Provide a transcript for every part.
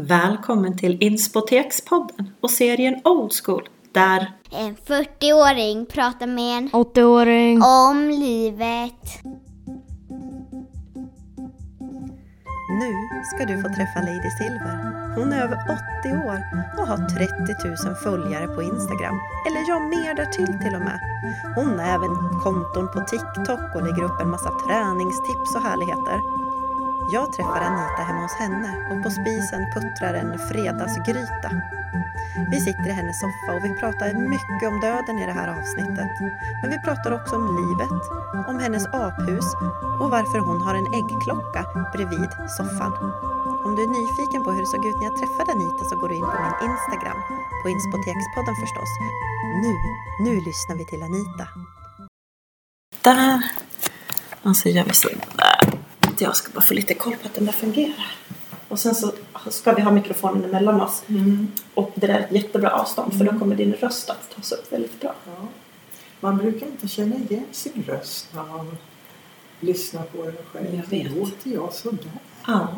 Välkommen till Inspotekspodden och serien Old School där En 40-åring pratar med en 80-åring. om livet. Nu ska du få träffa Lady Silver. Hon är över 80 år och har 30 000 följare på Instagram. Eller ja, mer därtill till och med. Hon har även konton på TikTok och lägger upp en massa träningstips och härligheter. Jag träffar Anita hemma hos henne och på spisen puttrar en fredagsgryta. Vi sitter i hennes soffa och vi pratar mycket om döden i det här avsnittet. Men vi pratar också om livet, om hennes aphus och varför hon har en äggklocka bredvid soffan. Om du är nyfiken på hur det såg ut när jag träffade Anita så går du in på min Instagram, på Inspotekspodden förstås. Nu, nu lyssnar vi till Anita. Där! Och så gör vi så där. Jag ska bara få lite koll på att den där fungerar. Och sen så ska vi ha mikrofonen emellan oss. Och det där är ett jättebra avstånd för då kommer din röst att tas upp väldigt bra. Ja. Man brukar inte känna igen sin röst när man lyssnar på den själv. Jag vet. Låter jag sådär? Ja,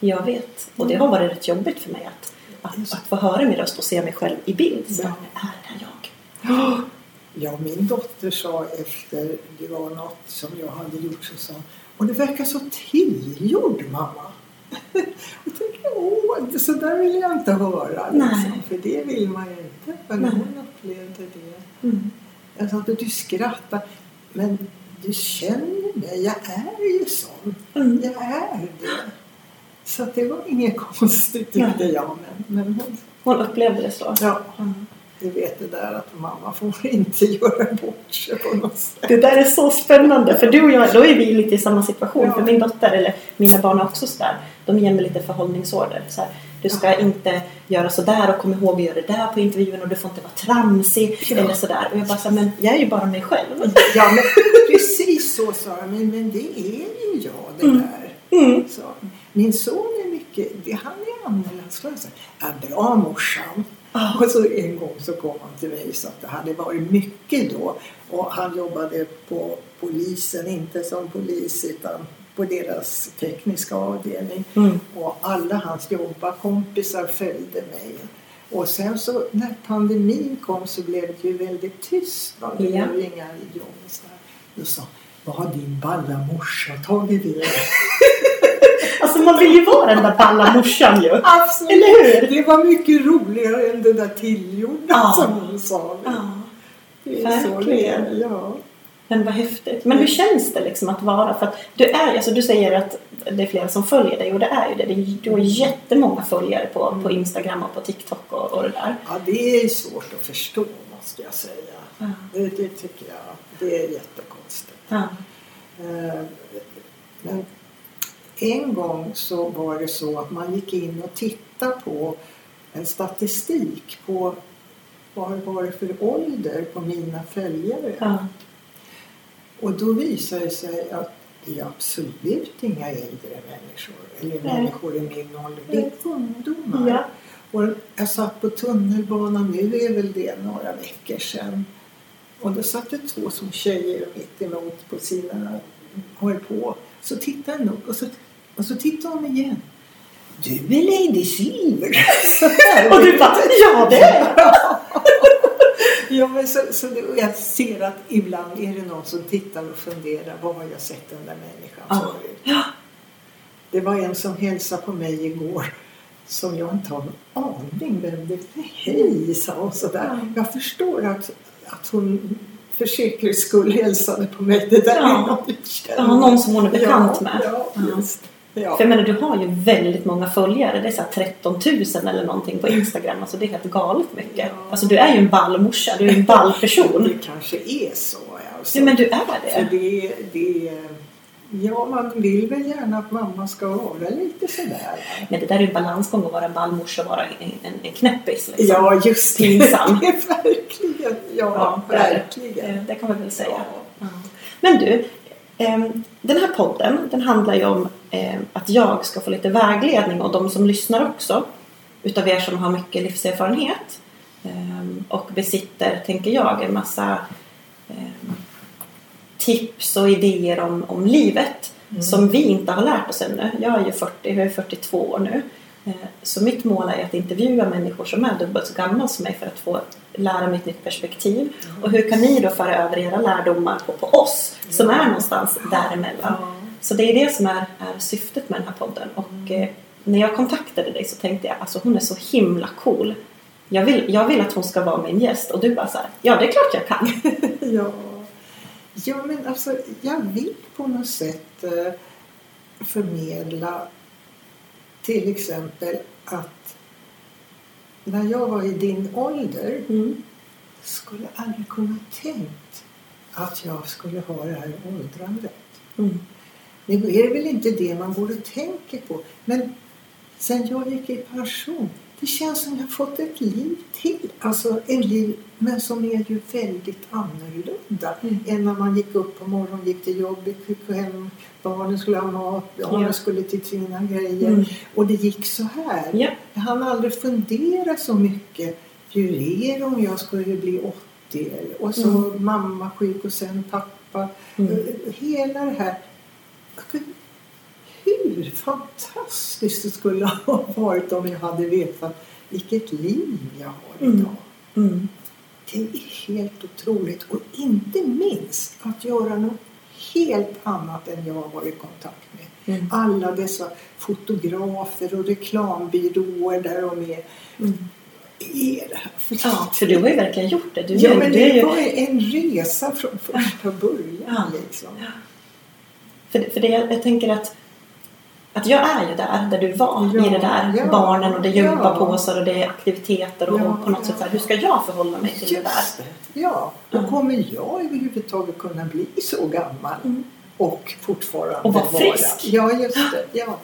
jag vet. Och det har varit rätt jobbigt för mig att, att, att få höra min röst och se mig själv i bild. Så, Ja. är det här jag? Ja, min dotter sa efter det var något som jag hade gjort så sa och det verkar så tillgjord mamma. och tänkte, åh, så där vill jag inte höra. Liksom, för det vill man ju inte. Men Nej. hon upplevde det. Mm. Jag sa att du skrattar, men du känner mig, jag är ju sån. Mm. Jag är det. Så det var inget konstigt tyckte jag. Men, men hon, Hon upplevde det så. ja, Mm. Du vet det där att mamma får inte göra bort sig på något sätt. Det där är så spännande för du och jag, då är vi lite i samma situation. Ja. För min dotter, eller mina barn är också sådär. De ger mig lite förhållningsorder. Så här, du ska inte göra sådär och kom ihåg att göra det där på intervjun och du får inte vara tramsig Ja. eller sådär. Och jag bara såhär, men jag är ju bara mig själv. Ja, men precis så sa jag. Men, men det är ju jag det där. Mm. Så, min son är mycket, det, han är andrahandsklass. Ja, bra morsan. Och så en gång så kom han till mig så att det hade varit mycket då. Och han jobbade på polisen, inte som polis utan på deras tekniska avdelning. Mm. Och alla hans jobbarkompisar följde mig. Och sen så när pandemin kom så blev det ju väldigt tyst. Va? Det blev ju inga jobb och så där. Då sa vad har din balla morsa tagit vägen? Alltså man vill ju vara den där balla morsan ju. Absolut. Eller hur? Det var mycket roligare än det där tillgjorda Ja. som hon sa. Ja. det är så det verkligen. Ja. Men vad häftigt. Men hur känns det liksom att vara? För att du, är, alltså du säger att det är flera som följer dig och det är ju det. Du har jättemånga följare på, på Instagram och på TikTok och, och det där. ja, det är svårt att förstå måste jag säga. Ja. Det, det tycker jag. Det är jättekonstigt. Ja. Eh, Men en gång så var det så att man gick in och tittade på en statistik på vad var det för ålder på mina följare. Ja. Och då visade det sig att det är absolut inga äldre människor eller Nej. människor i min ålder. Det är ungdomar. Ja. Och jag satt på tunnelbanan, nu är väl det några veckor sedan. Och då satt det två som tjejer mitt emot på sina, höll på. Så tittade jag upp och så, och så tittade hon igen. Du är Lady Silver. Och du bara, ja det är jag. Ja, men så, så det, jag ser att ibland är det någon som tittar och funderar. Var har jag sett den där människan Ja. förut? Ja. Det var en som hälsade på mig igår som jag inte har en aning vem det är. Hej, sa hon sådär. Ja. Jag förstår att, att hon för säkerhets skull hälsade på mig. Det där Ja. är något. Ja, någon som hon är bekant ja, med. Ja. just ja. För jag menar, du har ju väldigt många följare. Det är så här 13 000 eller någonting på Instagram. Alltså det är helt galet mycket. Ja. Alltså du är ju en ball morsa. Du är en ball person. Det kanske är så. Alltså. Ja, men du är det. det, det, ja, man vill väl gärna att mamma ska vara lite sådär. Men det där är ju en balansgång att vara en ballmorsa och vara en, en, en knäppis. Liksom. Ja, just det. Pinsam. Det är verkligen. Ja, Ja, det det. verkligen. Eh, Det kan man väl säga. Ja. Men du, den här podden den handlar ju om ehm, att jag ska få lite vägledning och de som lyssnar också utav er som har mycket livserfarenhet ehm, och besitter, tänker jag, en massa ehm, tips och idéer om, om livet Mm. som vi inte har lärt oss ännu. Jag är ju 40, jag är 42 år nu Så mitt mål är att intervjua människor som är dubbelt så gamla som mig för att få lära mig ett nytt perspektiv. Och hur kan ni då föra över era lärdomar på, på oss som är någonstans däremellan? Så det är det som är, är syftet med den här podden. Och eh, när jag kontaktade dig så tänkte jag alltså hon är så himla cool. Jag vill, jag vill att hon ska vara min gäst och du bara så här, ja det är klart jag kan. Ja. ja, men alltså jag vill på något sätt eh, förmedla till exempel att när jag var i din ålder Mm. skulle jag aldrig kunna tänkt att jag skulle ha det här åldrandet. Mm. Nu är det väl inte det man borde tänka på. Men sen jag gick i pension, det känns som jag fått ett liv till. Alltså en liv, men som är ju väldigt annorlunda Mm. än när man gick upp på morgonen, gick till jobbet, gick hem, barnen skulle ha mat, barnen Ja. skulle till sina grejer. Mm. Och det gick så här. Ja. Jag hann aldrig fundera så mycket. Hur är det om jag skulle bli 80? eller- Och så Mm. mamma sjuk och sen pappa. Mm. Hela det här. Hur fantastiskt det skulle ha varit om jag hade vetat vilket liv jag har Mm. idag. Mm. Det är helt otroligt. Och inte minst att göra något helt annat än jag har varit i kontakt med. Mm. Alla dessa fotografer och reklambyråer där de är. Mm. är för Ja, för du har ju verkligen gjort det. Du, Ja, men det ju, var en resa från första början. Ja. Liksom. för, för det, jag tänker att, att jag är ju där, där du var. Ja, I det där ja, barnen och det är gympapåsar och det är aktiviteter och, Ja, och på något sätt så här, hur ska jag förhålla mig till det där? Ja, och Ja. kommer jag överhuvudtaget kunna bli så gammal Mm. och fortfarande Och vara frisk. Ja, just det. Ja.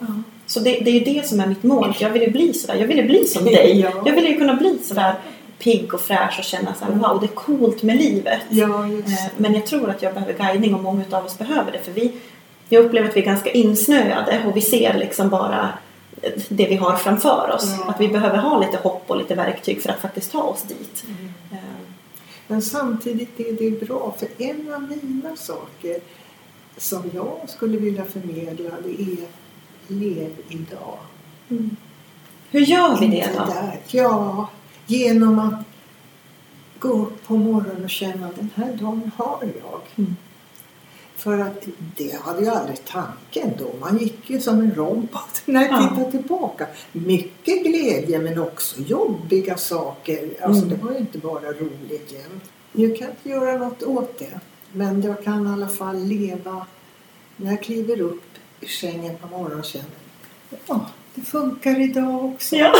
Så det, det är ju det som är mitt mål. Jag vill ju bli sådär. Jag vill ju bli som dig. Ja. Jag vill ju kunna bli sådär pigg och fräsch och känna såhär wow, det är coolt med livet. ja, Eh. Men jag tror att jag behöver guidning och många av oss behöver det. För vi, jag upplever att vi är ganska insnöade och vi ser liksom bara det vi har framför oss. Ja. Att vi behöver ha lite hopp och lite verktyg för att faktiskt ta oss dit. Eh, Men samtidigt är det bra, för en av mina saker som jag skulle vilja förmedla det är lev idag. Hur gör vi det då? Där. Ja, genom att gå upp på morgonen och känna den här dagen har jag. Mm. För att det hade jag aldrig tanken då. Man gick ju som en robot när jag Ja. tittar tillbaka. Mycket glädje men också jobbiga saker. Alltså Mm. det var ju inte bara roligt jämt. Jag kan inte göra något åt det. Men jag kan i alla fall leva när jag kliver upp ur sängen på morgonen känner ja, det funkar idag också. Ja.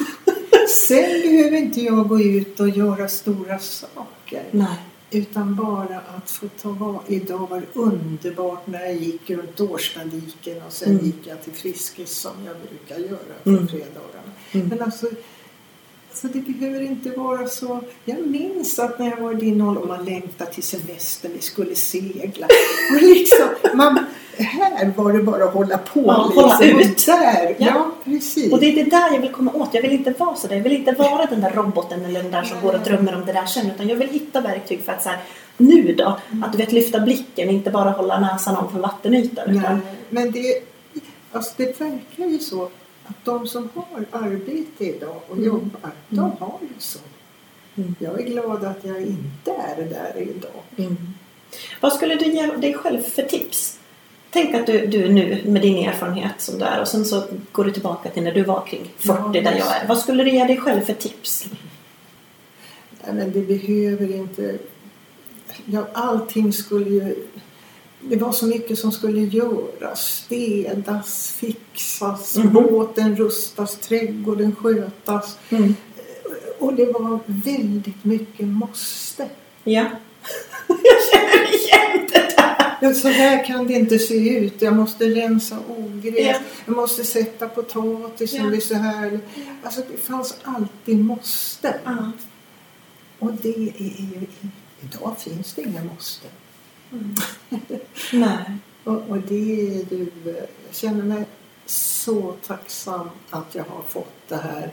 Sen behöver inte jag gå ut och göra stora saker. Nej. Utan bara att få ta vara. Idag var det underbart när jag gick runt Årstadiken och sen Mm. gick jag till Friskis som jag brukar göra på Mm. fredagarna. Mm. Men alltså, så det behöver inte vara så. Jag minns att när jag var i din ålder och man längtade till semestern, vi skulle segla. Och liksom, man, här var det bara att hålla på. Ja, liksom. hålla ut. Där, ja. Ja. precis. Och det är det där jag vill komma åt. Jag vill inte vara så där. Jag vill inte vara den där roboten eller den där som går och drömmer om det där sen. Utan jag vill hitta verktyg för att så här, nu då, att du vet lyfta blicken, inte bara hålla näsan om för vattenytan. Utan, men det, alltså det verkar ju så att de som har arbete idag och Mm. jobbar, de Mm. har ju så. Mm. Jag är glad att jag inte är där idag. Vad skulle du ge dig själv för tips? Tänk att du, du nu med din erfarenhet som du är och sen så går du tillbaka till när du var kring 40 Ja, där jag är. Vad skulle du ge dig själv för tips? Nej, men det behöver inte... Ja, allting skulle ju... Det var så mycket som skulle göras. Städas, fixas, Mhm. båten rustas, trädgården skötas. Mm. Och det var väldigt mycket måste. Ja. jag känner igen det så här kan det inte se ut. Jag måste rensa ogräs. Ja. Jag måste sätta potatisen Ja. vid så här. Alltså det fanns alltid måste. Ja. Och det är ju... Idag finns det inga måste. Nej. Och, och det är ju... Jag känner mig så tacksam att jag har fått det här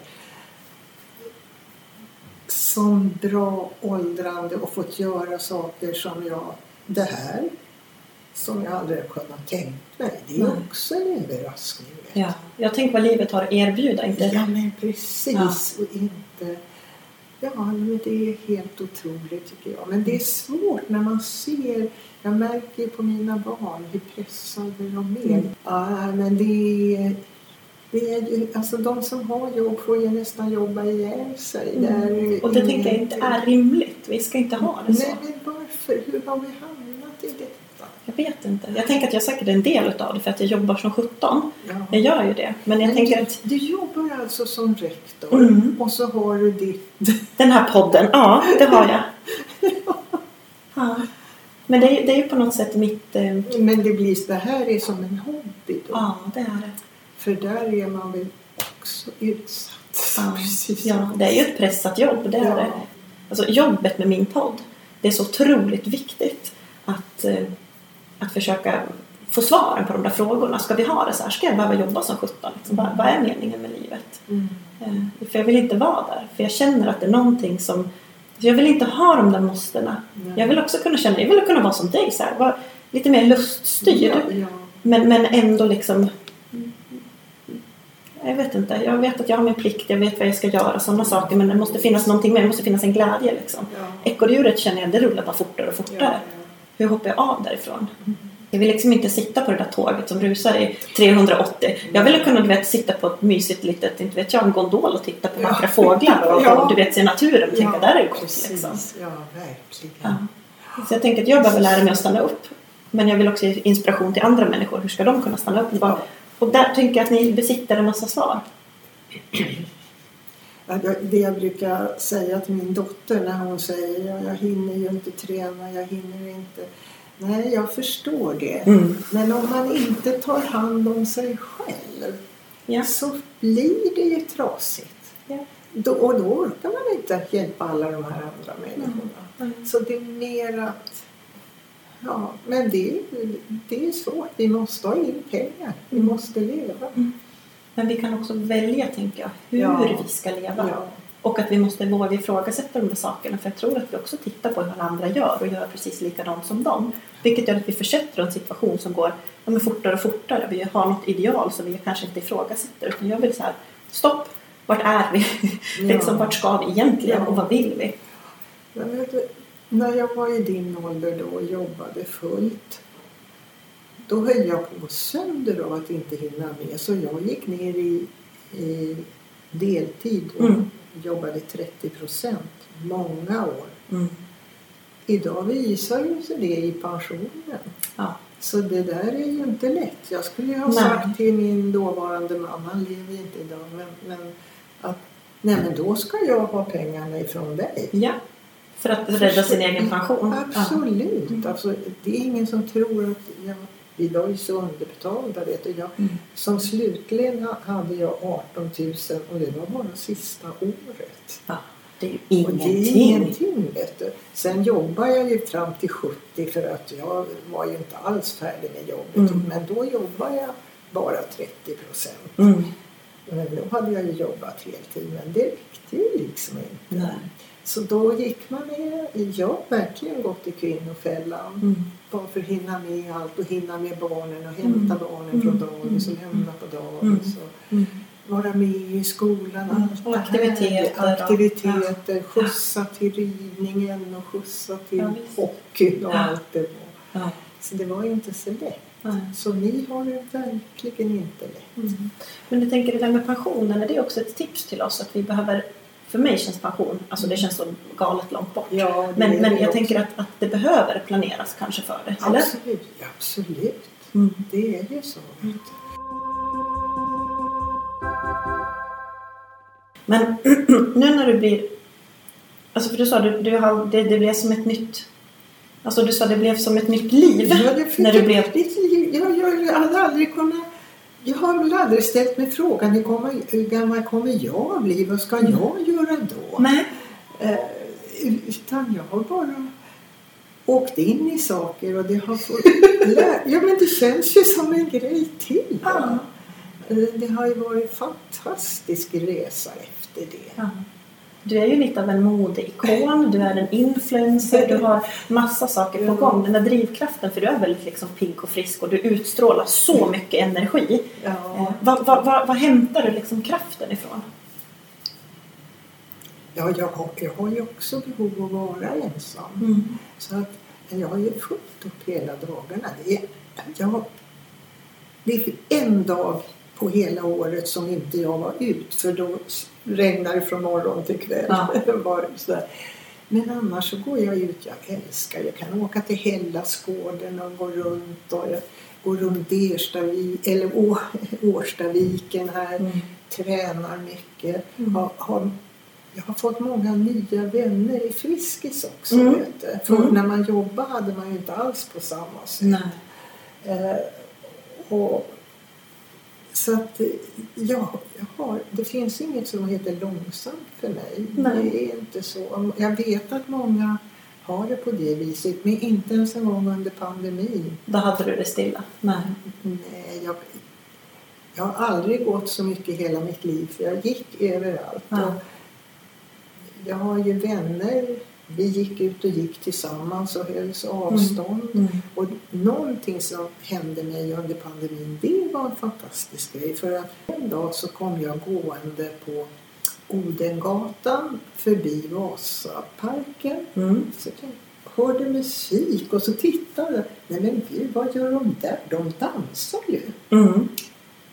som bra åldrande och fått göra saker som jag... Det här som jag aldrig har kunnat tänkt mig. Det är också en överraskning. Ja. Jag tänker vad livet har att erbjuda. Inte... Ja, men precis. Ja. Och inte... Ja, men det är helt otroligt tycker jag. Men det är svårt när man ser... Jag märker på mina barn hur pressade de är. Mm. Ja, men det är... Det är alltså de som har jobb får ju nästan jobba ihjäl sig. Mm. Och det tänker jag inte är rimligt. Vi ska inte ha det så. Nej, men varför? Hur har vi hamnat? Jag vet inte. Jag tänker att jag säkert är en del utav det för att jag jobbar som 17. Ja. Jag gör ju det. Men jag Men tänker du, att du jobbar alltså som rektor Mm. och så har du ditt... den här podden, ja det har jag. Ja. Men det är, det är ju på något sätt mitt... Eh, Men det blir det här är som en hobby då. ja, det är det. För där är man väl också utsatt. Ja, Precis ja, det är ju ett pressat jobb, det är Ja. det. Alltså jobbet med min podd, det är så otroligt viktigt att, eh, att försöka få svaren på de där frågorna. Ska vi ha det så här? Ska jag behöva jobba som 17? Liksom, vad, vad är meningen med livet? Mm. Eh, För jag vill inte vara där. För jag känner att det är någonting som... Jag vill inte ha de där måstena. Nej. Jag vill också kunna känna, jag vill kunna vara som dig så här, vara lite mer luststyrd. Ja, ja. Men, men ändå liksom... Jag vet inte. Jag vet att jag har min plikt, jag vet vad jag ska göra, sådana saker. Men det måste finnas någonting mer, det måste finnas en glädje liksom. Ja. Ekorrhjulet känner jag, det rullar bara fortare och fortare. ja. Hur hoppar jag av därifrån? Jag vill liksom inte sitta på det där tåget som rusar i 380. Jag vill kunna du vet, sitta på ett mysigt litet, inte vet jag, en gondol och titta på Ja. vackra fåglar och, Ja. och du vet se naturen och tänka där är det gott precis. liksom. Ja, verkligen. Ja. Så jag tänker att jag behöver lära mig att stanna upp. Men jag vill också ge inspiration till andra människor. Hur ska de kunna stanna upp? Ja. Och där tänker jag att ni besitter en massa svar. Det jag brukar säga till min dotter när hon säger ja, jag hinner ju inte träna, jag hinner inte. Nej, jag förstår det. Mm. Men om man inte tar hand om sig själv Ja. så blir det ju trasigt. Ja. Då, och då orkar man inte hjälpa alla de här andra människorna. Mm. Så det är mer att... Ja, men det, är- det är svårt. Vi måste ha in pengar. Vi Mm. måste leva. Men vi kan också välja, tänker jag, hur Ja. vi ska leva. Ja. Och att vi måste våga ifrågasätta de där sakerna. För jag tror att vi också tittar på hur alla andra gör och gör precis likadant som dem. Vilket gör att vi försätter en situation som går ja, men fortare och fortare. Vi har något ideal som vi kanske inte ifrågasätter. Utan jag vill så här, stopp! Vart är vi? liksom, vart ska vi egentligen Ja. och vad vill vi? Men vet när jag var i din ålder då och jobbade fullt då höll jag på sönder av att inte hinna med. Så jag gick ner i, i deltid och Mm. jobbade 30 procent många år. Mm. Idag visar ju sig det i pensionen. Ja. Så det där är ju inte lätt. Jag skulle ju ha Nej. sagt till min dåvarande man, han lever inte idag, men, men att nej men då ska jag ha pengarna ifrån dig. ja. För att rädda sin egen pension. Absolut. Mm. Alltså, det är ingen som tror att jag, vi var ju så underbetalda. Vet du. Jag, Ja. Mm. som slutlön ha- hade jag 18 000 och det var bara sista året. Ja. Det är ju ingenting. ingenting vet du. Sen jobbar jag ju fram till 70 för att jag var ju inte alls färdig med jobbet. Mm. Men då jobbade jag bara 30 procent. Mm. Men då hade jag ju jobbat heltid men det räckte ju liksom inte. Nej. Så då gick man med. Jag har verkligen gått i kvinnofällan. Mm. Bara för att hinna med allt och hinna med barnen och hämta Mm. barnen från dagis och lämna på dagis. Mm. Och Mm. vara med i skolan. Mm. Allt Och det här. aktiviteter Aktiviteter. Skjutsa till ridningen och skjutsa till Ja, hockeyn och Ja. allt det var. Ja. Så det var ju inte så lätt. Nej. Så ni har det verkligen inte lätt. Mm. Men du tänker det där med pensionen, är det också ett tips till oss att vi behöver för mig känns pension, alltså det känns så galet långt bort. Ja, Men, men jag också. tänker att, att det behöver planeras kanske för det, eller? Absolut, absolut. Mm. Det är ju så. du. Men nu när du blir... Alltså för du sa du, du har, det, det blev som ett nytt... Alltså du sa det blev som ett nytt liv Ja, när du blev... det- Jag, jag, jag hade aldrig kunnat... Jag har väl aldrig ställt mig frågan hur, kommer, hur gammal kommer jag bli? Vad ska Mm. jag göra då? Nej. Eh, utan jag har bara åkt in i saker och det har fått Ja men det känns ju som en grej till. Ja. Eh, Det har ju varit en fantastisk resa efter det. Ja. Du är ju lite av en modeikon, du är en influencer, du har massa saker på gång. Den där drivkraften, för du är väldigt liksom pigg och frisk och du utstrålar så mycket energi. Ja. Eh, vad, vad, vad, vad hämtar du liksom kraften ifrån? Ja, jag har, jag har ju också behov av att vara ensam. Mm. Så att, jag har ju fullt upp hela dagarna. Det är, jag, det är en dag på hela året som inte jag var ut för då regnar det från morgon till kväll. Ja. Men annars så går jag ut. Jag älskar. Jag kan åka till Hellasgården och gå runt. Och jag går runt Erstavik, eller Å, Årstaviken här. Mm. Tränar mycket. Mm. Har, har, jag har fått många nya vänner i Friskis också. Mm. Vet du. För Mm. när man jobbar hade man ju inte alls på samma sätt. Eh, och, så att eh, ja, jag har, det finns inget som heter långsamt för mig. Nej. Det är inte så. Jag vet att många har det på det viset men inte ens en gång under pandemin. Då hade du det stilla? Nej. Nej, jag, jag har aldrig gått så mycket i hela mitt liv för jag gick överallt. Ja. Jag har ju vänner. Vi gick ut och gick tillsammans och hölls avstånd. Mm. Och någonting som hände mig under pandemin, det var en fantastisk grej. För att en dag så kom jag gående på Odengatan förbi Vasaparken. Mm. Så jag hörde musik och så tittade. Nej men gud, vad gör de där? De dansar ju. Mm.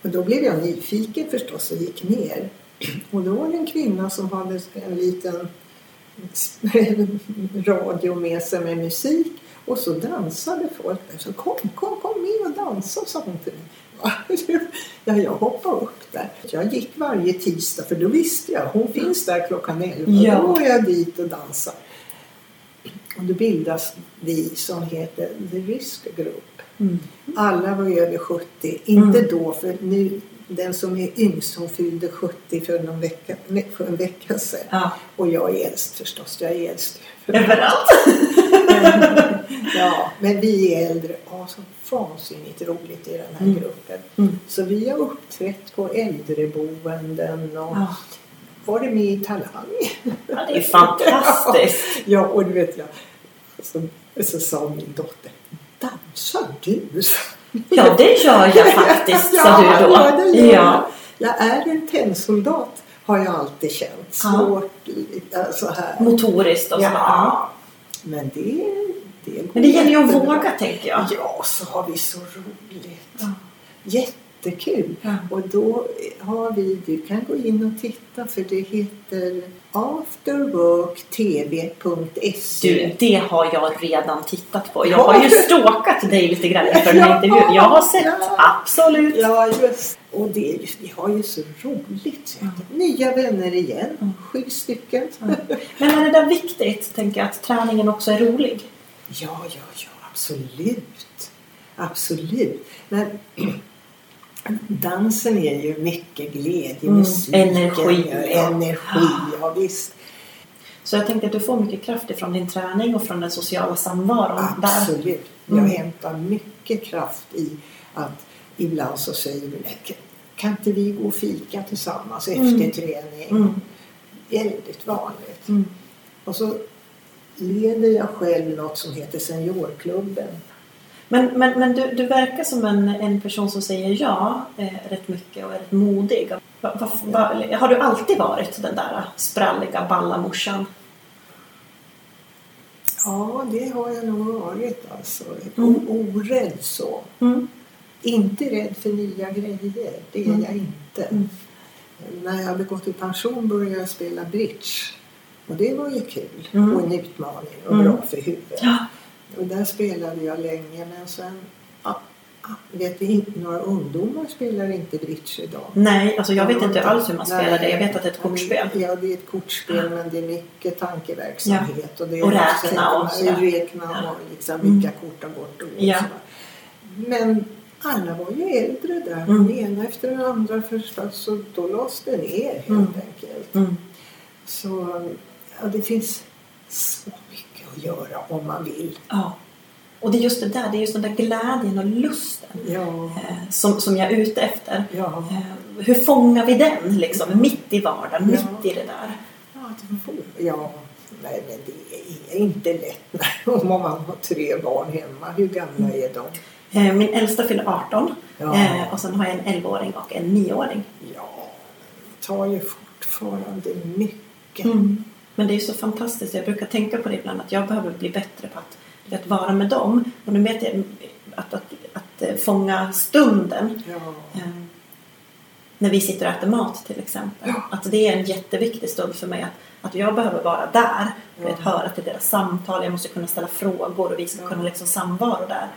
Och då blev jag nyfiken förstås och gick ner. Och då var det en kvinna som hade en liten radio med sig med musik. Och så dansade folk. Så kom, kom, kom med och dansa, sa hon till mig. Ja, jag hoppade upp där. Jag gick varje tisdag för då visste jag, hon finns där klockan 11. Ja. Då går jag dit och dansar. Och då bildas vi som heter The Risk Group. Mm. Alla var över 70. Inte Mm. då, för nu, den som är yngst hon fyllde 70 för, någon vecka, för en vecka sedan. Ja. Och jag är äldst förstås. Jag är äldst. Överallt? ja, men vi är äldre. Ja, så vansinnigt roligt i den här Mm. gruppen. Mm. Så vi har uppträtt på äldreboenden och Ja. varit med i Talang. ja, det är fantastiskt. Ja, och du vet jag. Så, så sa min dotter. Dansar du? Ja, det gör jag faktiskt, sa du då. Ja, det gör jag. Ja. Jag är en tennsoldat har jag alltid känt. Ja. Svårt lite så här. Motoriskt och så. Ja. Men det, det Men det gäller ju att våga, tänker jag. Ja, så har vi så roligt. Ja. Jättekul. Ja. Och då har vi, du kan gå in och titta för det heter afterworktv.se. Du, det har jag redan tittat på. Jag Har ju stalkat dig lite grann inför den här intervjun. Jag har sett, absolut. Ja, just. Och det är ju, vi har ju så roligt. Nya vänner igen. Mm. Sju stycken. Men är det där viktigt, tänker jag, att träningen också är rolig? Ja, ja, ja, absolut. Absolut. Men dansen är ju mycket glädje, Mm, musiken, energi, ja, energi, ja visst. Så jag tänkte att du får mycket kraft ifrån din träning och från den sociala samvaron där. Absolut. Jag Mm. hämtar mycket kraft i att ibland så säger vi "Nej, kan inte vi gå och fika tillsammans efter Mm. träning? Mm. Väldigt vanligt. Mm. Och så leder jag själv något som heter Seniorklubben. Men, men, men du, du verkar som en, en person som säger ja eh, rätt mycket och är rätt modig. Va, va, va, har du alltid varit den där spralliga ballamorsan? Ja, det har jag nog varit alltså. Mm. Orädd så. Mm. Inte rädd för nya grejer, det är Mm. jag inte. Mm. När jag hade gått i pension började jag spela bridge. Och det var ju kul Mm. och en utmaning och Mm. bra för huvudet. Ja. Och där spelade jag länge men sen, ja, ja, vet vi, några ungdomar spelar inte bridge idag. Nej, alltså jag vet inte alls hur man spelar det. Jag Nej. vet att det är ett kortspel. Ja, det är ett kortspel men det är mycket tankeverksamhet. Och, det är Och räkna och sådär. Räkna Ja. och liksom Mm. vilka kort har gått och Ja. Men alla var ju äldre där. Mm. Den ena efter den andra förstås. Så då lades det ner helt Mm. enkelt. Mm. Så ja, det finns så mycket att göra om man vill. Ja. Och det är just det där, det är just den där glädjen och lusten Ja, eh, som, som jag är ute efter. ja. Eh, hur fångar vi den liksom, mitt i vardagen, Ja. mitt i det där? ja nej men det är inte lätt om man har tre barn hemma. Hur gamla är de? Eh, Min äldsta fyller 18 Ja. eh, och sen har jag en 11-åring och en 9-åring. Ja, det tar ju fortfarande mycket. Mm. Men det är så fantastiskt. Jag brukar tänka på det ibland att jag behöver bli bättre på att, vet, vara med dem. Och nu vet jag att, att, att, eh, fånga stunden. Ja. Eh, när vi sitter och äter mat till exempel. Ja. Att det är en jätteviktig stund för mig. Att, att jag behöver vara där. Du vet, Ja. höra till deras samtal. Jag måste kunna ställa frågor och vi ska Ja. kunna liksom samvaro där.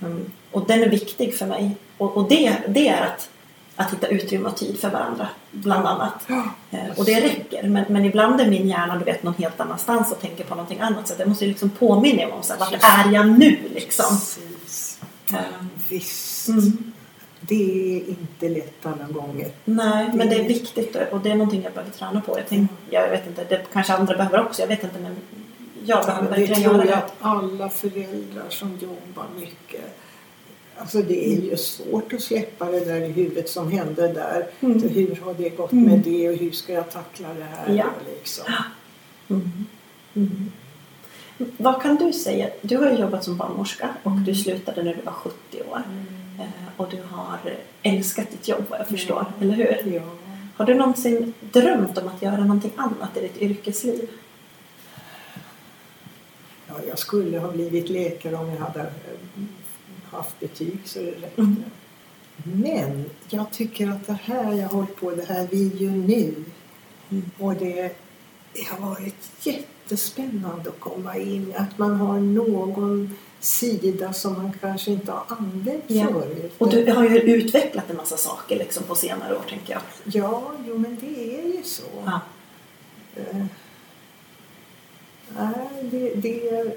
Mm. Och den är viktig för mig. Och, och det, det är att, att hitta utrymme och tid för varandra. Bland annat. Ja. Eh, Och det räcker. Men, men ibland är min hjärna du vet, någon helt annanstans och tänker på någonting annat. Så jag måste ju liksom påminna mig om så här, vart är jag nu liksom. Precis. Eh, Visst. Mm. Det är inte lätt alla gånger. Nej, men det är viktigt och det är någonting jag behöver träna på. Jag, tänk, jag vet inte, det kanske andra behöver också. Jag vet inte, men jag behöver det verkligen tror göra jag det. att alla föräldrar som jobbar mycket Alltså det är ju svårt att släppa det där i huvudet som hände där. Mm. Så hur har det gått Mm. med det och hur ska jag tackla det här? Ja. Liksom. Mm. Mm. Vad kan du säga? Du har ju jobbat som barnmorska och du slutade när du var 70 år. Eh, Och du har älskat ditt jobb vad jag förstår, eller hur? Ja. Har du någonsin drömt om att göra någonting annat i ditt yrkesliv? Ja, jag skulle ha blivit läkare om jag hade haft betyg så det räckte. Mm. Men jag tycker att det här jag har hållit på det här vi gör nu Mm. och det, det har varit jättespännande att komma in att man har någon sida som man kanske inte har använt Ja. förut. Och du har ju utvecklat en massa saker liksom på senare år, tänker jag. Ja, jo men det är ju så. Ja. Eh, Nej, det, det,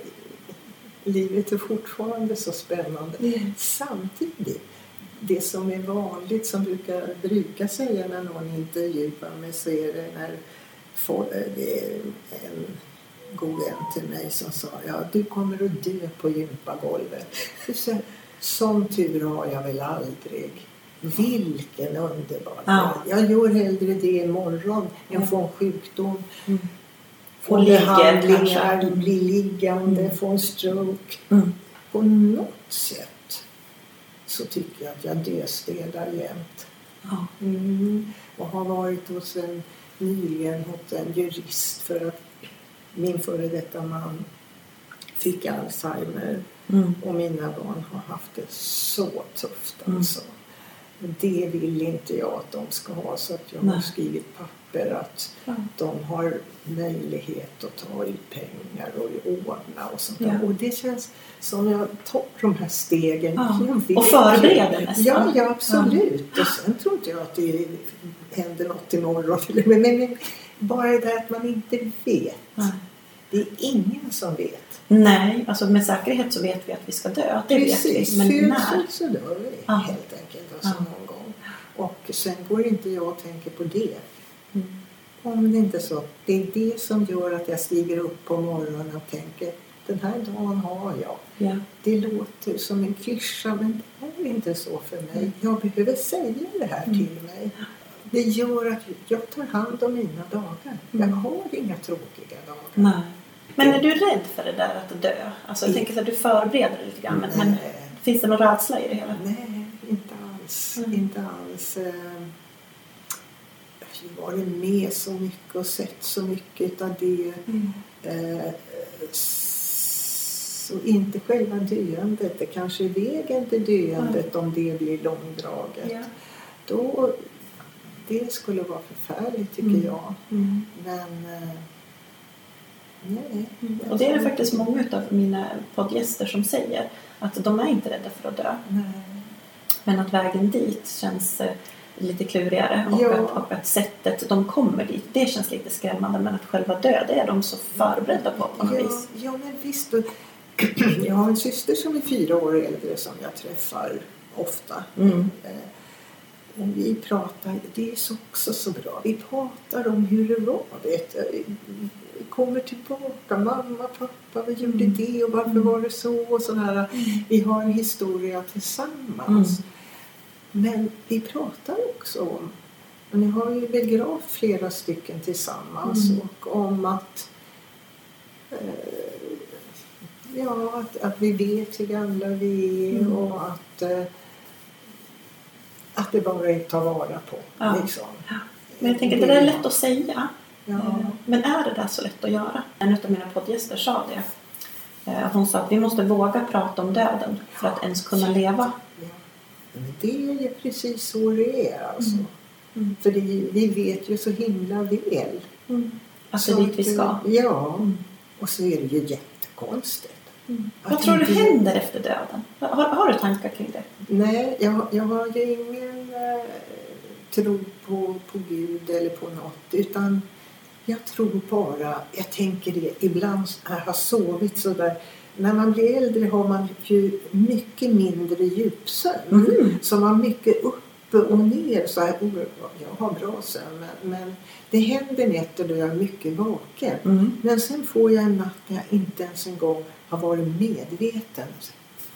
livet är fortfarande så spännande. Mm. Samtidigt, det som är vanligt, som brukar, brukar säga när någon intervjuar mig så är det när folk, det är en god vän till mig som sa ja, du kommer att dö på gympagolvet. Och så, Som tur har jag väl aldrig. Vilken underbar Ja. Jag gör hellre det imorgon än Ja. få en sjukdom. Mm. Få behandlingar, bli liggande, Mm. få en stroke. Mm. På något sätt så tycker jag att jag döstädar jämt. Ja. Mm. Och har varit hos en, nyligen hos en jurist för att min före detta man fick Alzheimer Mm. och mina barn har haft det så tufft Mm. Och Det vill inte jag att de ska ha så att jag har Nej. skrivit papper att Ja. de har möjlighet att ta ut pengar och ordna och sånt Ja. där. Och det känns som jag tar de här stegen. Ja. Och förbereder nästan. Ja, ja absolut. Och sen tror inte jag att det händer något imorgon. Men, men, men bara det där att man inte vet. Det är ingen som vet. Nej, alltså med säkerhet så vet vi att vi ska dö. Det vet vi. Men när? så dör vi Ja. helt enkelt. Alltså Ja. någon gång. Och sen går inte jag och tänker på det. Mm. Om det inte är så. Det är det som gör att jag stiger upp på morgonen och tänker den här dagen har jag. Ja. Det låter som en klyscha men det är inte så för mig. Jag behöver säga det här Mm. till mig. Det gör att jag tar hand om mina dagar. Jag Mm. har inga tråkiga dagar. Nej. Men är du rädd för det där att dö? Alltså jag Mm. tänker att du förbereder dig lite grann. Men, men finns det någon rädsla i det hela? Nej, inte alls. Mm. Inte alls. Eh, Jag har varit med så mycket och sett så mycket av det. Mm. Eh, Så inte själva döendet, det kanske är vägen till döendet om det blir långdraget. Ja. Då, det skulle vara förfärligt tycker Mm. jag. Mm. Men eh, nej. Och det är det faktiskt många av mina poddgäster som säger. Att de är inte rädda för att dö. Nej. Men att vägen dit känns eh, lite klurigare. Och, Ja. att, och att sättet de kommer dit, det känns lite skrämmande. Men att själva dö, det är de så förberedda på på något Ja, vis. ja, men visst. Jag har en syster som är fyra år äldre som jag träffar ofta. Mm. Och vi pratar, det är så också så bra, vi pratar om hur det var. Vet du. Vi kommer tillbaka, mamma, pappa, vi gjorde Mm. det och varför var det så och sådär. Vi har en historia tillsammans. Mm. Men vi pratar också om Och ni har ju begravt flera stycken tillsammans Mm. och om att eh, Ja, att, att vi vet hur gamla vi är Mm. och att, eh, att det bara är att ta vara på. Ja. Liksom. Men jag tänker, det där är lätt att säga. Ja. Eh, Men är det där så lätt att göra? En av mina poddgäster sa det. Eh, Hon sa att vi måste våga prata om döden för att ens kunna leva. Ja. Det är ju precis så det är alltså. Mm. Mm. För det, vi vet ju så himla väl. Att det är Så dit vi ska. Ja, Mm. och så är det ju jättekonstigt. Att Vad tror du händer efter döden? Har, har du tankar kring det? Nej, jag, jag har ju ingen eh, tro på, på Gud eller på något. Utan jag tror bara, jag tänker det, ibland när jag har sovit sådär. När man blir äldre har man ju mycket mindre djupsömn. Mm. Så man mycket uppe och ner. Så här, oh, jag har bra sömn men, men det händer nätter då jag är mycket vaken. Mm. Men sen får jag en natt när jag inte ens en gång har varit medveten.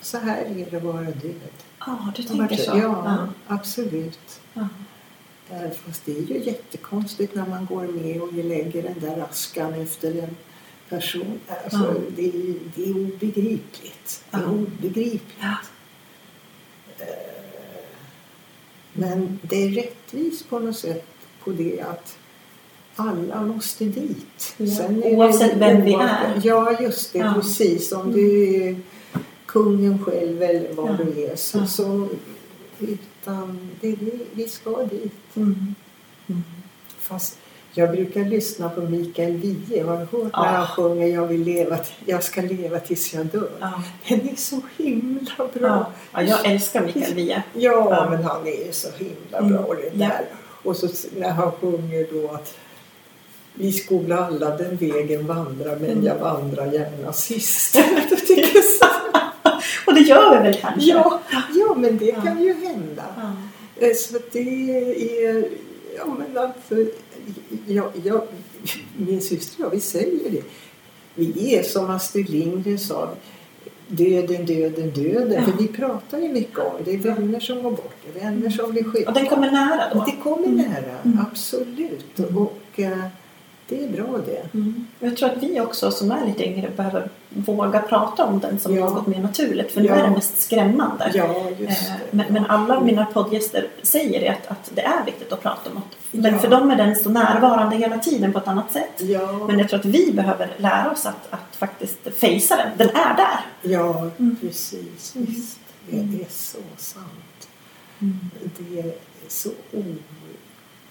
Så här är det att vara död. Ja, du Jag har tänker så? Ja, absolut. Ja. Eh, Fast det är ju jättekonstigt när man går med och lägger den där askan efter en person. Alltså, det, är, det är obegripligt. Det är obegripligt. Ja. Men det är rättvist på något sätt på det att alla måste dit. Ja, det oavsett vem vi är. Ja, just det. Ja. Precis. Om Mm. du är kungen själv eller vad Ja. du är. Så, så, utan det, vi, ska dit. Mm. Fast jag brukar lyssna på Mikael Wiehe. Har du hört när han sjunger jag, vill leva, jag ska leva tills jag dör? Ja. Den är så himla bra. Ja. ja, jag älskar Mikael Wiehe. Ja, Ja. men han är så himla Mm, bra det ja. där. Och så när han sjunger då att vi skola alla den vägen vandra men Mm. jag vandrar gärna sist. Och det gör vi väl kanske? ja, ja, men det Ja. kan ju hända. Ja. Eh, Så det är... Ja, men alltså... Jag, jag, min syster och jag, vi säger det. Vi är som Astrid Lindgren sa. Döden, döden, döden. Ja. För vi pratar ju mycket om det. Är vänner som går bort. Det är vänner som blir sjuka. Och den kommer nära då? Det kommer Mm. nära, Mm. absolut. Och eh, det är bra det. Mm. Jag tror att vi också som är lite yngre behöver våga prata om den som Ja. något mer naturligt. För nu Ja. är det mest skrämmande. Ja, Eh. Men, men alla mina poddgäster säger det att, att det är viktigt att prata om det. För dem är den så närvarande hela tiden på ett annat sätt. Men jag tror att vi behöver lära oss att, att faktiskt fejsa den. Den är där. ja Mm. precis. Mm. Visst. Det Mm. är så sant. Det är så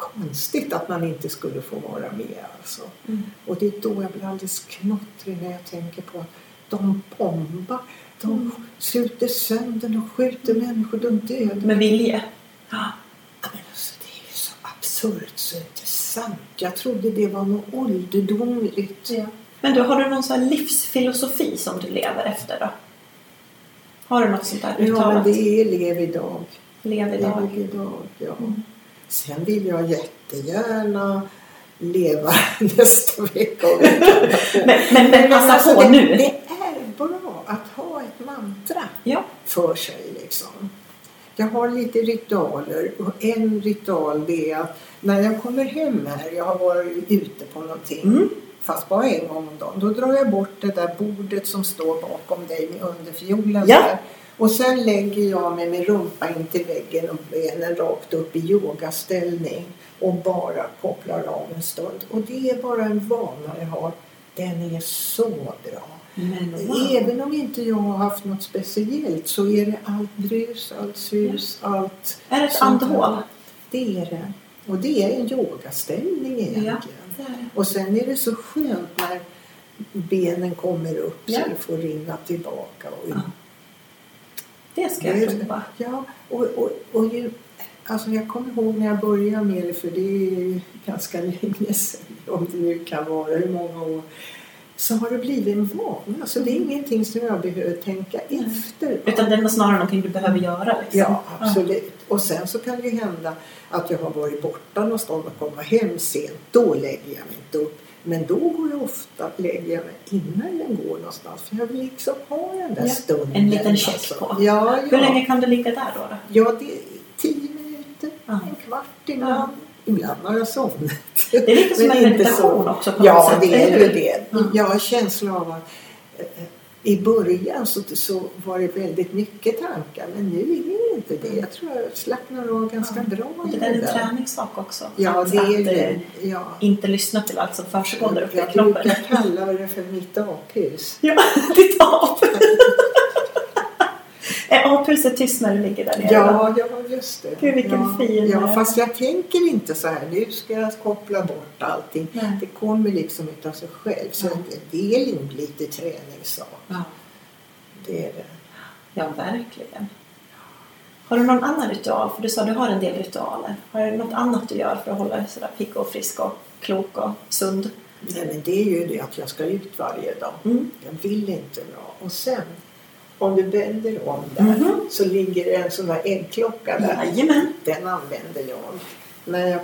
konstigt att man inte skulle få vara med alltså. Mm. Och det är då jag blir alldeles knottrig när jag tänker på att de bombar. De Mm. skjuter sönder, de skjuter människor, de dödar. Med vilje. Ja. Ja, Men alltså, det är ju så absurt så inte sant. Jag trodde det var något ålderdomligt. Men du, har du någon sån livsfilosofi som du lever efter då? Har du något sånt där Ja, men uttalat? det är lev idag. Lev idag. Lev idag, ja. Mm. Sen vill jag jättegärna leva nästa vecka och veckan därpå. Men, men, men passa alltså, på det, nu. Det är bra att ha ett mantra Ja. för sig liksom. Jag har lite ritualer och en ritual det är att när jag kommer hem här, jag har varit ute på någonting, Mm. fast bara en gång om dagen, då drar jag bort det där bordet som står bakom dig med underfiolen Ja. där. Och sen lägger jag mig med rumpan in till väggen och benen rakt upp i yogaställning och bara kopplar av en stund. Och det är bara en vana jag har. Den är så bra. Men wow. Även om inte jag har haft något speciellt så är det allt brus, allt sus, allt Är det ett andhål? Det är det. Och det är en yogaställning egentligen. det är det. Och sen är det så skönt när benen kommer upp Ja. så det får rinna tillbaka. Och, Ja. Det ska jag Det prova. Ja, och, och, och ju, alltså jag kommer ihåg när jag började med det, för det är ju ganska länge sedan, om det nu kan vara hur många år, så har det blivit en vana. Så det är ingenting som jag behöver tänka efter. Utan det är snarare någonting du behöver göra. Liksom. Ja, absolut. Och sen så kan det ju hända att jag har varit borta någonstans och kommer hem sent. Då lägger jag mig inte upp. Men då går jag ofta, lägger jag mig innan jag går någonstans. För jag vill liksom ha den där Ja, stunden. en liten check på. Ja, ja. Hur länge kan du ligga där då? då? Ja, det är tio minuter, Ja. en kvart ibland. ibland har jag somnat. Det är lite som en meditation så. också på Ja, det är ju det. Ja. Jag har känsla av att eh, i början så, så var det väldigt mycket tankar men nu är det inte det. Jag tror jag slappnar av ganska bra Och i det är en träningssak också. Ja, det är det. eh, Ja. inte lyssna till allt som försiggår där uppe i Jag kroppen. brukar kalla det för mitt aphus. Ja, ditt ap. Är aphuset tyst när du ligger där nere? Ja, ja, just det. Gud, vilken ja, fin- Ja, fast jag tänker inte så här. Nu ska jag koppla bort allting. Nej. Det kommer liksom utav sig själv. Så Ja. det är en lite träningssak. Ja. Det är det. ja, verkligen. Har du någon annan ritual? För du sa att du har en del ritualer. Har du något annat du gör för att hålla dig sådär pigg och frisk och klok och sund? Nej, men det är ju det att jag ska ut varje dag. Mm. Jag vill inte dra. Och sen, om du vänder om där, Mhm. så ligger det en sån där äggklocka där. Jajamän. Den använder jag. När jag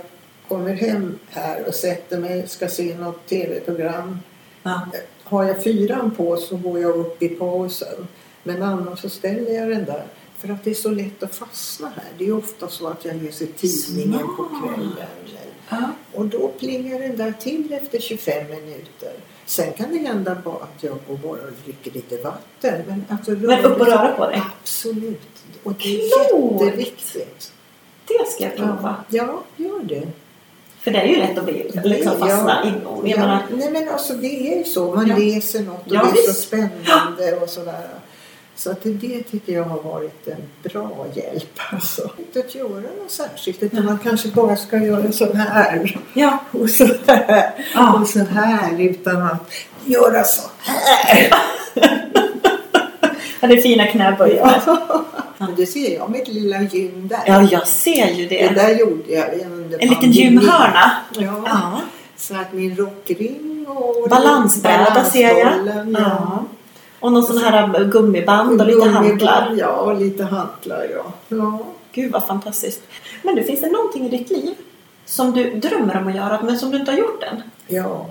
kommer hem här och sätter mig, ska se något tv-program. Ja. Har jag fyran på så går jag upp i pausen. Men annars så ställer jag den där. För att det är så lätt att fastna här. Det är ofta så att jag läser tidningen på Smart. kvällen. Ja. Och då plingar den där till efter 25 minuter. Sen kan det hända att jag går bara och dricker lite vatten. Men, alltså Men upp och röra på dig? Absolut. Och det är Klokt. jätteviktigt. Det ska jag prova. Ja, gör det. För det är ju lätt att bli liksom fastna Ja, i någon. Jag ja. Nej men alltså det är ju så. Man Ja. läser något och Ja, det är så visst. spännande och sådär. Så att det, tycker jag har varit en bra hjälp. Alltså. Inte att göra något särskilt utan man kanske bara ska göra så här ja. och så här Ja. och så här utan att göra så här. ja, det är fina knäböjar. Men det ser jag mitt lilla gym där. Ja, jag ser ju Det det. där gjorde jag under En liten pandemin. gymhörna. Ja. Ja. Så att min rockring och Balansbräda ser jag. Ja. Ja. Och någon sån här gummiband och lite hantlar. Ja, och lite hantlar ja. ja. Gud vad fantastiskt. Men du, finns det någonting i ditt liv som du drömmer om att göra men som du inte har gjort än? Ja.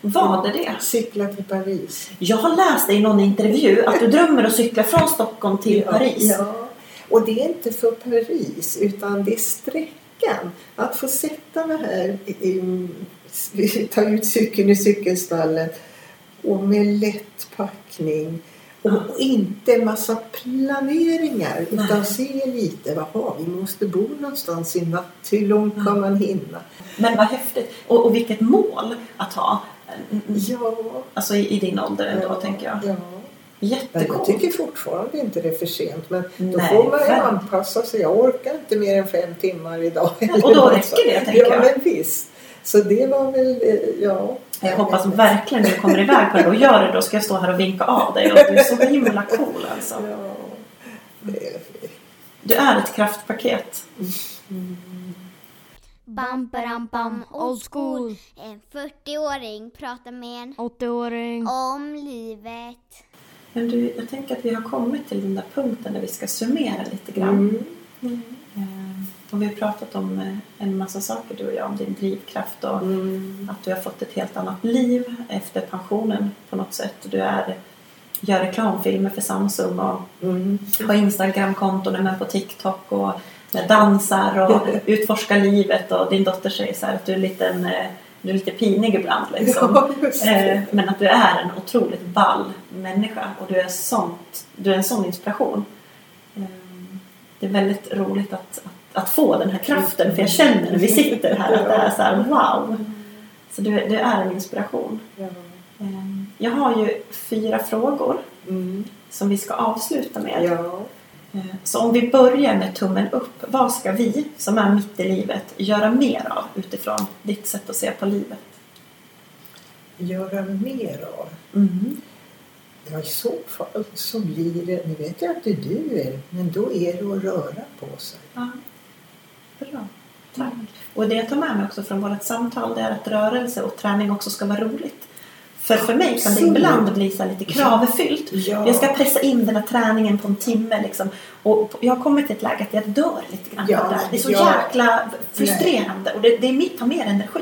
Vad är det? Cykla till Paris. Jag har läst i någon intervju att du drömmer att cykla från Stockholm till ja, Paris. Ja. Och det är inte för Paris utan det är sträckan. Att få sätta mig här, i, i, ta ut cykeln i cykelstallet och med lätt packning och, och inte massa planeringar utan se lite, jaha vi måste bo någonstans i natt, hur långt kan man hinna? Men vad häftigt. Och, och vilket mål att ha. Ja, Alltså i, i din ålder ändå, ja, tänker jag. Ja. Men jag tycker fortfarande inte det är för sent. Men då Nej, får man ju anpassa sig. Jag orkar inte mer än fem timmar idag. och då räcker det, tänker ja, jag. men visst. Så det var väl, eh, ja. Jag hoppas verkligen du kommer iväg på det och gör det. Då ska jag stå här och vinka av dig. Och du är så himla cool alltså. Du är ett kraftpaket. Bam, bam, bam, old school. En 40-åring pratar med en 80-åring. om livet. Men du, jag tänker att vi har kommit till den där punkten där vi ska summera lite grann. mm, Eh, Och vi har pratat om eh, en massa saker du och jag, om din drivkraft och mm, att du har fått ett helt annat liv efter pensionen på något sätt. Du är, gör reklamfilmer för Samsung och mm. har Instagramkonton, är med på TikTok och dansar och utforskar livet och din dotter säger så att du är, liten, eh, du är lite pinig ibland liksom. Ja. Eh, Men att du är en otroligt ball människa och du är, sånt, du är en sån inspiration. Det är väldigt roligt att, att, att få den här kraften för jag känner när vi sitter här att det är så här wow. Så du, du är en inspiration. Ja. Eh, Jag har ju fyra frågor Mm. som vi ska avsluta med. ja. Eh, Så om vi börjar med tummen upp. Vad ska vi som är mitt i livet göra mer av utifrån ditt sätt att se på livet? Göra mer av. Mm. Ja, i så fall så blir det, nu vet jag att det är du är, men då är det att röra på sig. Ja. Bra. Tack. Och det jag tar med mig också från vårt samtal det är att rörelse och träning också ska vara roligt. För för mig kan det ibland bli så lite kravfyllt. Ja. Jag ska pressa in den här träningen på en timme. Liksom. Och jag har kommit till ett läge att jag dör lite grann Ja, av det är så ja. jäkla frustrerande och det, det är mitt, tar mer energi.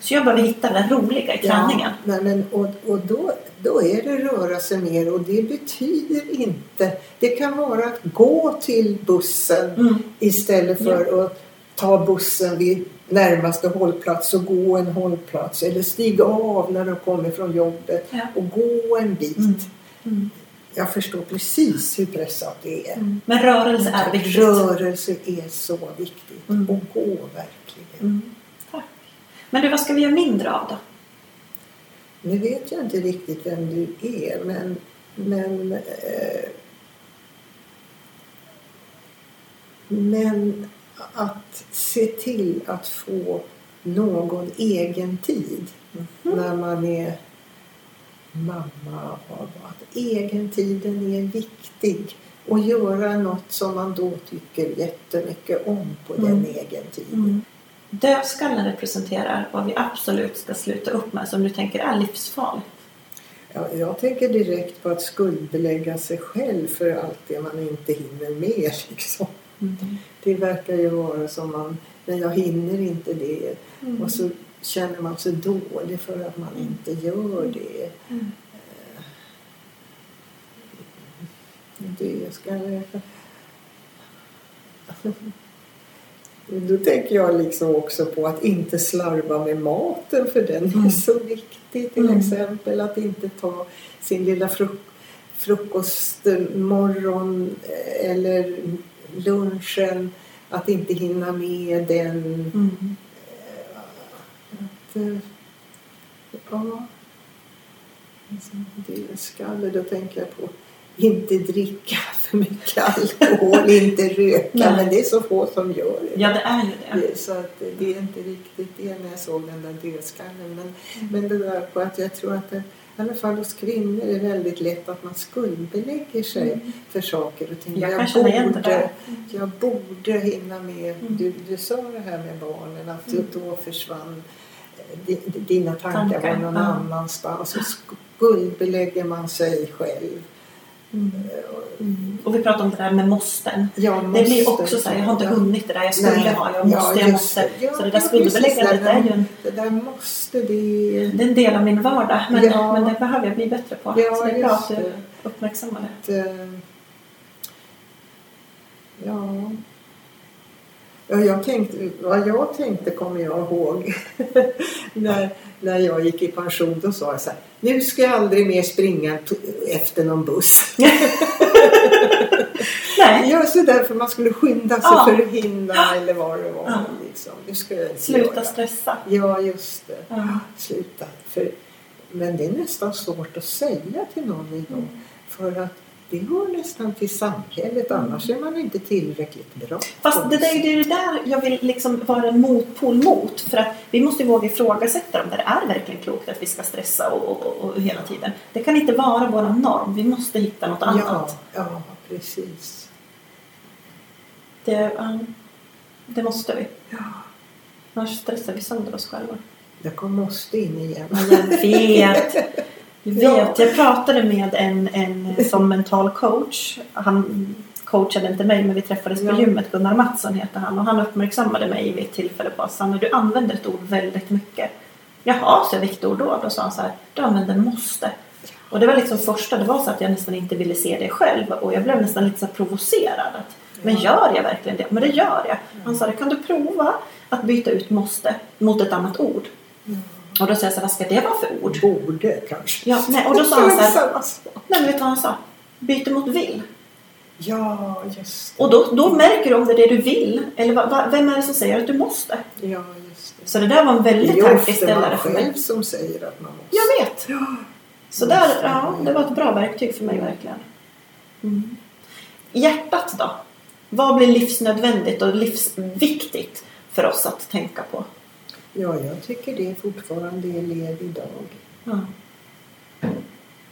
Så jag behöver hitta det roliga i träningen. Ja, men, och och då, då är det röra sig mer och det betyder inte... Det kan vara att gå till bussen Mm. istället för att ta bussen vid närmaste hållplats och gå en hållplats eller stiga av när de kommer från jobbet Ja. och gå en bit. Mm. Mm. Jag förstår precis hur pressat det är. Mm. Men rörelse är viktigt. Rörelse är så viktigt. Mm. Och gå verkligen. Mm. Tack. Men du, vad ska vi göra mindre av då? Nu vet jag inte riktigt vem du är men, men, eh, men att se till att få någon egen tid när man är mamma. Och att egentiden är viktig och göra något som man då tycker jättemycket om på den Mm. egentiden. Mm. Dödskallen representerar vad vi absolut ska sluta upp med som du tänker är livsfarligt. Ja, jag tänker direkt på att skuldbelägga sig själv för allt det man inte hinner med. Liksom. Det verkar ju vara som man, men jag hinner inte det. Mm. Och så känner man sig dålig för att man inte gör det. Mm. Det ska jag... Då tänker jag liksom också på att inte slarva med maten för den är Mm. så viktig. Till Mm. exempel att inte ta sin lilla fruk frukostmorgon eh, eller lunchen. Att inte hinna med den. Mm. Att, eh, ja. Alltså, Det skalle, då tänker jag på inte dricka för mycket alkohol, inte röka. Nej. Men det är så få som gör det. Ja, det är ju. Det- Så att det är inte riktigt det när jag såg den där dödskallen. Men, Mm. men det där på att jag tror att det, i alla fall hos kvinnor är det väldigt lätt att man skuldbelägger sig för saker och ting. Mm. Jag det borde, jag borde hinna med. Mm. Du, du sa det här med barnen att Mm. då försvann eh, di- dina tankar, Tankar, var någon ja. annanstans. Och skuldbelägger man sig själv. Mm. Och vi pratar om det där med måsten. Jag Det blir måste- också så här, jag har inte Ja. hunnit det där, jag skulle Nej. ha, jag måste, Ja, jag måste. Ja, så det ja, där skuldbeläggandet är ju en, Det där måste det... det är en del av min vardag. Men, Ja. men det behöver jag bli bättre på. Ja, så det är bra att du uppmärksammar det. att, eh, ja. Ja, jag tänkte, vad jag tänkte kommer jag ihåg när, när jag gick i pension. Då sa jag så här, nu ska jag aldrig mer springa efter någon buss. Nej, Ja, så därför man skulle skynda sig Ja. för att hinna eller vad det var. Ja. Liksom. Det ska jag sluta göra. stressa. Ja, just det. Ja. Sluta. För, men det är nästan svårt att säga till någon idag. Mm. För att det hör nästan till samhället. Annars är man inte tillräckligt bra. Fast det, där, det är det där jag vill liksom vara en motpol mot. För att vi måste ju våga ifrågasätta om det är verkligen klokt att vi ska stressa och, och, och, hela tiden. Det kan inte vara vår norm. Vi måste hitta något Ja, annat. ja, precis. Det, ja, det måste vi. Ja. Annars stressar vi sönder oss själva. Jag kom måste in igen. Ja, jag vet. Jag Ja. vet. Jag pratade med en, en som mental coach. Han coachade inte mig men vi träffades på Ja. gymmet. Gunnar Mattsson heter han. Och han uppmärksammade mig vid ett tillfälle på att Sanna du använder ett ord väldigt mycket. Jaha, så vilket ord då? Då sa han så här. Du använder måste. Och det var liksom första, det var så att jag nästan inte ville se det själv. Och jag blev nästan lite så provocerad. Att, men gör jag verkligen det? Men det gör jag. Han sa, kan du prova att byta ut måste mot ett annat ord? Och då säger jag så vad ska det vara för ord? Borde kanske. Ja, nej, och då sa han så här-. Nej, men vet du vad han sa? Byter mot vill. Ja, just det. Och då, då märker du om det är det du vill. Eller va, va, vem är det som säger att du måste? Ja, just det. Så det där var en Det väldigt är tankeställare för mig. själv som säger att man måste. Jag vet. Ja. Så där, ja, det var ett bra verktyg för mig verkligen. Mm. Hjärtat då? Vad blir livsnödvändigt och livsviktigt för oss att tänka på? Ja, jag tycker det fortfarande är lev idag. Ja.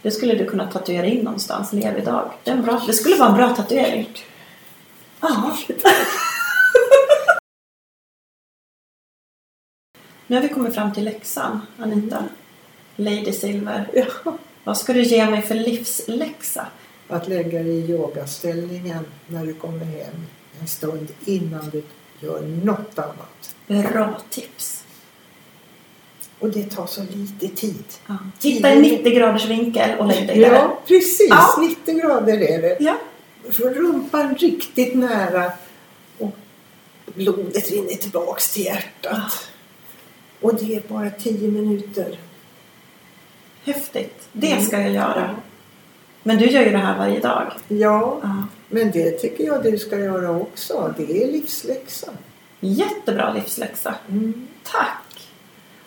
Det skulle du kunna tatuera in någonstans, lev idag. Det, bra, det skulle vara en bra tatuering. Ja. Nu har vi kommit fram till läxan, Anita. Lady Silver. Ja. Vad ska du ge mig för livsläxa? Att lägga dig i yogaställningen när du kommer hem en stund innan du gör något annat. Bra tips. Och det tar så lite tid. Ja. Hitta en 90 graders vinkel och lägg dig där. Ja, precis. Ja. 90 grader är det. Ja. Få rumpan riktigt nära och blodet rinner tillbaks till hjärtat. Och det är bara tio minuter. Häftigt. Det ska jag göra. Men du gör ju det här varje dag. Ja, Ja. men det tycker jag du ska göra också. Det är livsläxa. Jättebra livsläxa. Mm. Tack!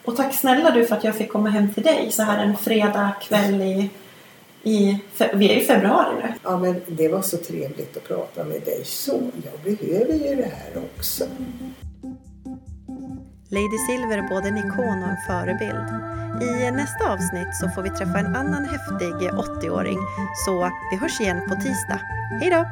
Och tack snälla du för att jag fick komma hem till dig så här en fredag kväll i, i fe- vi är i februari nu. Ja, men det var så trevligt att prata med dig så. Jag behöver ju det här också. Lady Silver är både en ikon och en förebild. I nästa avsnitt så får vi träffa en annan häftig 80-åring. Så vi hörs igen på tisdag. Hej då!